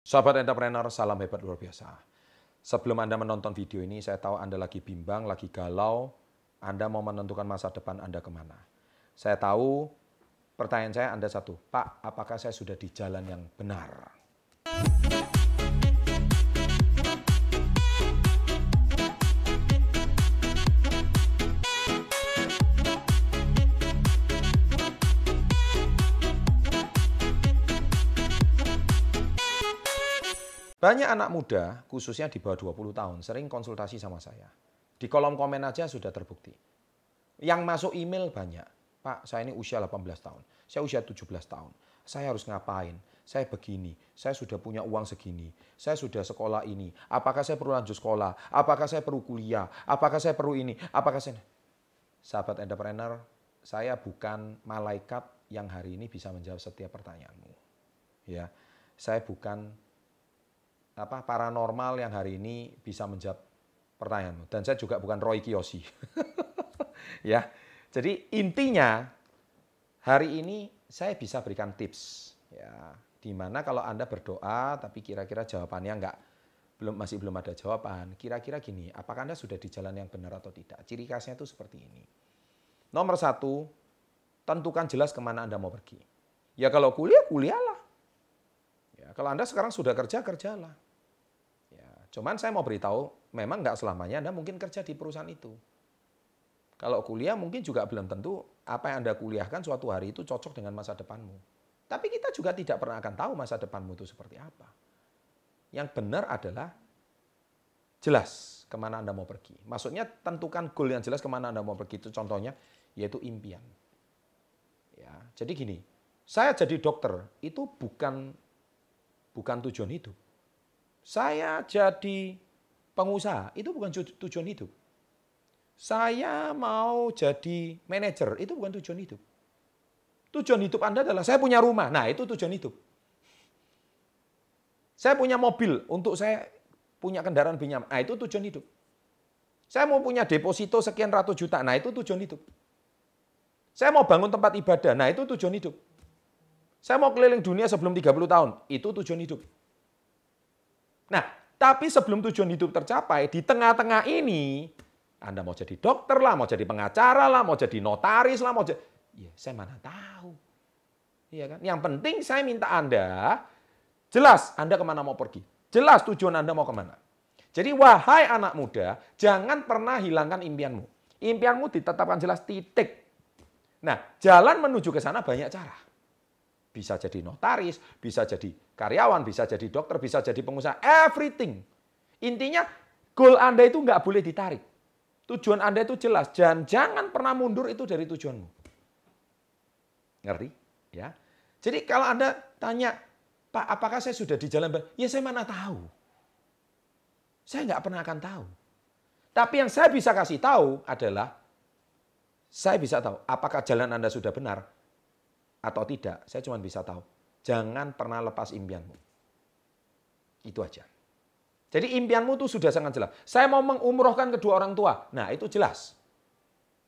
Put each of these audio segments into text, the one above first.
Sahabat entrepreneur, salam hebat luar biasa. Sebelum Anda menonton video ini, saya tahu Anda lagi bimbang, lagi galau, Anda mau menentukan masa depan Anda ke mana. Saya tahu pertanyaan saya Anda satu, Pak, apakah saya sudah di jalan yang benar? Banyak anak muda, khususnya di bawah 20 tahun, sering konsultasi sama saya. Di kolom komen aja sudah terbukti. Yang masuk email banyak. Pak, saya ini usia 18 tahun. Saya usia 17 tahun. Saya harus ngapain? Saya begini. Saya sudah punya uang segini. Saya sudah sekolah ini. Apakah saya perlu lanjut sekolah? Apakah saya perlu kuliah? Apakah saya perlu ini? Apakah saya... Sahabat entrepreneur, saya bukan malaikat yang hari ini bisa menjawab setiap pertanyaanmu. Ya, saya bukan apa paranormal yang hari ini bisa menjawab pertanyaanmu. Dan saya juga bukan Roy Kiyoshi. ya. Jadi intinya hari ini saya bisa berikan tips ya di mana kalau Anda berdoa tapi kira-kira jawabannya enggak belum masih belum ada jawaban. Kira-kira gini, apakah Anda sudah di jalan yang benar atau tidak? Ciri khasnya itu seperti ini. Nomor satu, tentukan jelas ke mana Anda mau pergi. Ya kalau kuliah, kuliahlah. Ya, kalau Anda sekarang sudah kerja, kerjalah. Cuman saya mau beritahu, memang nggak selamanya Anda mungkin kerja di perusahaan itu. Kalau kuliah mungkin juga belum tentu apa yang Anda kuliahkan suatu hari itu cocok dengan masa depanmu. Tapi kita juga tidak pernah akan tahu masa depanmu itu seperti apa. Yang benar adalah jelas ke mana Anda mau pergi. Maksudnya tentukan goal yang jelas ke mana Anda mau pergi. Itu contohnya yaitu impian. Ya, jadi gini, saya jadi dokter itu bukan bukan tujuan hidup. Saya jadi pengusaha, itu bukan tujuan hidup. Saya mau jadi manajer, itu bukan tujuan hidup. Tujuan hidup Anda adalah saya punya rumah. Nah, itu tujuan hidup. Saya punya mobil untuk saya punya kendaraan pinjam. Nah, itu tujuan hidup. Saya mau punya deposito sekian ratus juta. Nah, itu tujuan hidup. Saya mau bangun tempat ibadah. Nah, itu tujuan hidup. Saya mau keliling dunia sebelum 30 tahun. Itu tujuan hidup. Nah, tapi sebelum tujuan hidup tercapai, di tengah-tengah ini, Anda mau jadi dokter lah, mau jadi pengacara lah, mau jadi notaris lah, mau jadi... Ya, saya mana tahu. Iya kan? Yang penting saya minta Anda, jelas Anda ke mana mau pergi. Jelas tujuan Anda mau ke mana. Jadi wahai anak muda, jangan pernah hilangkan impianmu. Impianmu ditetapkan jelas titik. Nah, jalan menuju ke sana banyak cara. Bisa jadi notaris, bisa jadi karyawan, bisa jadi dokter, bisa jadi pengusaha, everything. Intinya goal Anda itu nggak boleh ditarik. Tujuan Anda itu jelas, dan jangan pernah mundur itu dari tujuanmu. Ngerti? Ya. Jadi kalau Anda tanya, Pak, apakah saya sudah di jalan? Ya saya mana tahu. Saya nggak pernah akan tahu. Tapi yang saya bisa kasih tahu adalah, saya bisa tahu apakah jalan Anda sudah benar, atau tidak, saya cuma bisa tahu. Jangan pernah lepas impianmu. Itu aja. Jadi impianmu itu sudah sangat jelas. Saya mau mengumrohkan kedua orang tua. Nah itu jelas.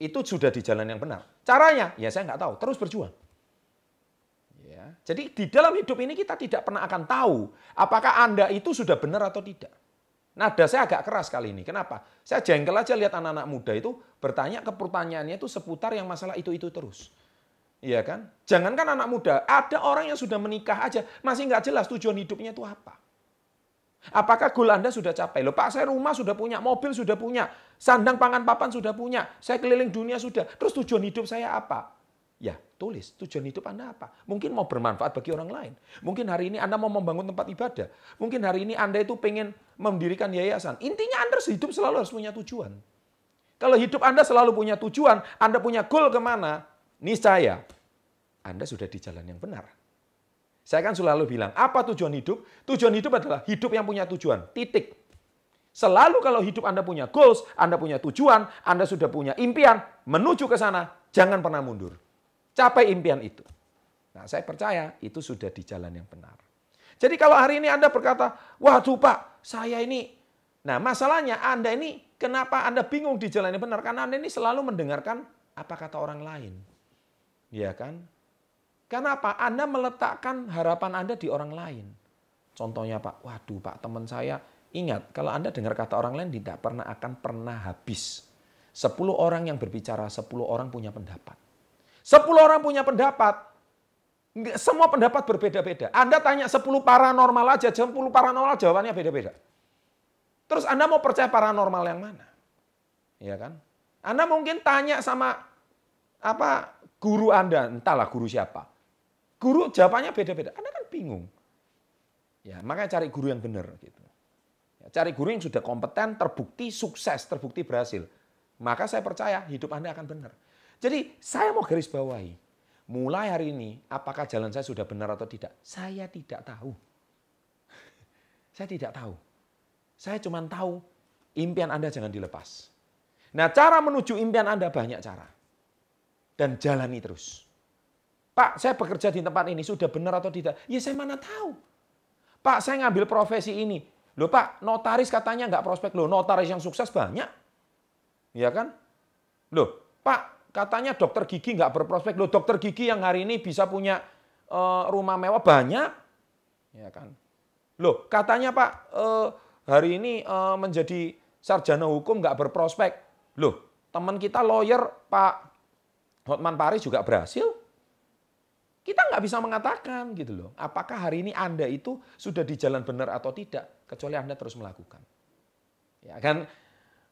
Itu sudah di jalan yang benar. Caranya, ya saya nggak tahu. Terus berjuang. Ya. Jadi di dalam hidup ini kita tidak pernah akan tahu apakah Anda itu sudah benar atau tidak. Nada saya agak keras kali ini. Kenapa? Saya jengkel aja lihat anak-anak muda itu bertanya ke pertanyaannya itu seputar yang masalah itu-itu terus. Iya kan? Jangankan anak muda, ada orang yang sudah menikah aja, masih nggak jelas tujuan hidupnya itu apa. Apakah goal Anda sudah capai? Loh Pak, saya rumah sudah punya, mobil sudah punya, sandang pangan papan sudah punya, saya keliling dunia sudah. Terus tujuan hidup saya apa? Ya, tulis tujuan hidup Anda apa. Mungkin mau bermanfaat bagi orang lain. Mungkin hari ini Anda mau membangun tempat ibadah. Mungkin hari ini Anda itu pengen mendirikan yayasan. Intinya Anda hidup selalu harus punya tujuan. Kalau hidup Anda selalu punya tujuan, Anda punya goal ke mana, niscaya Anda sudah di jalan yang benar. Saya kan selalu bilang, apa tujuan hidup? Tujuan hidup adalah hidup yang punya tujuan. Titik. Selalu kalau hidup Anda punya goals, Anda punya tujuan, Anda sudah punya impian, menuju ke sana, jangan pernah mundur. Capai impian itu. Nah, saya percaya itu sudah di jalan yang benar. Jadi kalau hari ini Anda berkata, waduh Pak, saya ini... Nah, masalahnya Anda ini, kenapa Anda bingung di jalan yang benar? Karena Anda ini selalu mendengarkan apa kata orang lain. Iya kan? Karena apa? Anda meletakkan harapan Anda di orang lain. Contohnya Pak, waduh Pak teman saya, ingat kalau Anda dengar kata orang lain tidak pernah akan pernah habis. Sepuluh orang yang berbicara, sepuluh orang punya pendapat. Sepuluh orang punya pendapat, semua pendapat berbeda-beda. Anda tanya 10 paranormal aja, 10 paranormal jawabannya beda-beda. Terus Anda mau percaya paranormal yang mana? Ya kan? Anda mungkin tanya sama apa guru Anda, entahlah guru siapa. Guru jawabannya beda-beda. Anda kan bingung. Ya, makanya cari guru yang benar gitu. Ya, cari guru yang sudah kompeten, terbukti sukses, terbukti berhasil. Maka saya percaya hidup Anda akan benar. Jadi saya mau garis bawahi mulai hari ini apakah jalan saya sudah benar atau tidak? Saya tidak tahu. Saya tidak tahu. Saya cuma tahu impian Anda jangan dilepas. Nah, cara menuju impian Anda banyak cara. Dan jalani terus. Pak, saya bekerja di tempat ini sudah benar atau tidak? Ya saya mana tahu. Pak, saya ngambil profesi ini. Loh Pak, notaris katanya nggak prospek. Loh, notaris yang sukses banyak. Ya kan? Loh, Pak, katanya dokter gigi nggak berprospek. Loh, dokter gigi yang hari ini bisa punya uh, rumah mewah banyak. Ya kan? Loh, katanya Pak, uh, hari ini uh, menjadi sarjana hukum nggak berprospek. Loh, teman kita lawyer Pak Hotman Paris juga berhasil. Kita nggak bisa mengatakan gitu loh. Apakah hari ini Anda itu sudah di jalan benar atau tidak, kecuali Anda terus melakukan. Ya kan?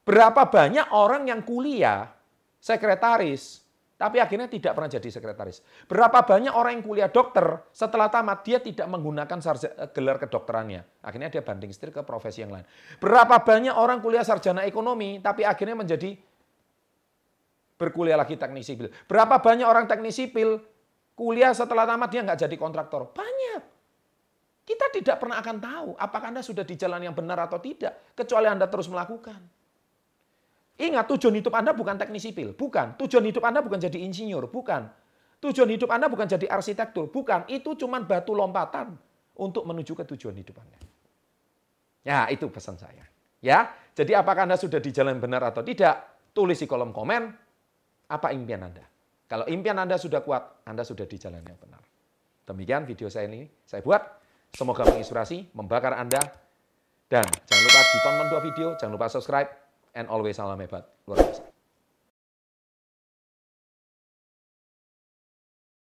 Berapa banyak orang yang kuliah sekretaris, tapi akhirnya tidak pernah jadi sekretaris. Berapa banyak orang yang kuliah dokter, setelah tamat dia tidak menggunakan sarja, gelar kedokterannya. Akhirnya dia banding setir ke profesi yang lain. Berapa banyak orang kuliah sarjana ekonomi, tapi akhirnya menjadi berkuliah lagi teknik sipil. Berapa banyak orang teknik sipil kuliah setelah tamat dia nggak jadi kontraktor? Banyak. Kita tidak pernah akan tahu apakah Anda sudah di jalan yang benar atau tidak, kecuali Anda terus melakukan. Ingat, tujuan hidup Anda bukan teknik sipil, bukan. Tujuan hidup Anda bukan jadi insinyur, bukan. Tujuan hidup Anda bukan jadi arsitektur, bukan. Itu cuma batu lompatan untuk menuju ke tujuan hidup Anda. Ya, itu pesan saya. Ya, jadi apakah Anda sudah di jalan benar atau tidak? Tulis di kolom komen apa impian Anda. Kalau impian Anda sudah kuat, Anda sudah di jalan yang benar. Demikian video saya ini saya buat. Semoga menginspirasi, membakar Anda. Dan jangan lupa ditonton dua video, jangan lupa subscribe, and always salam hebat. Luar biasa.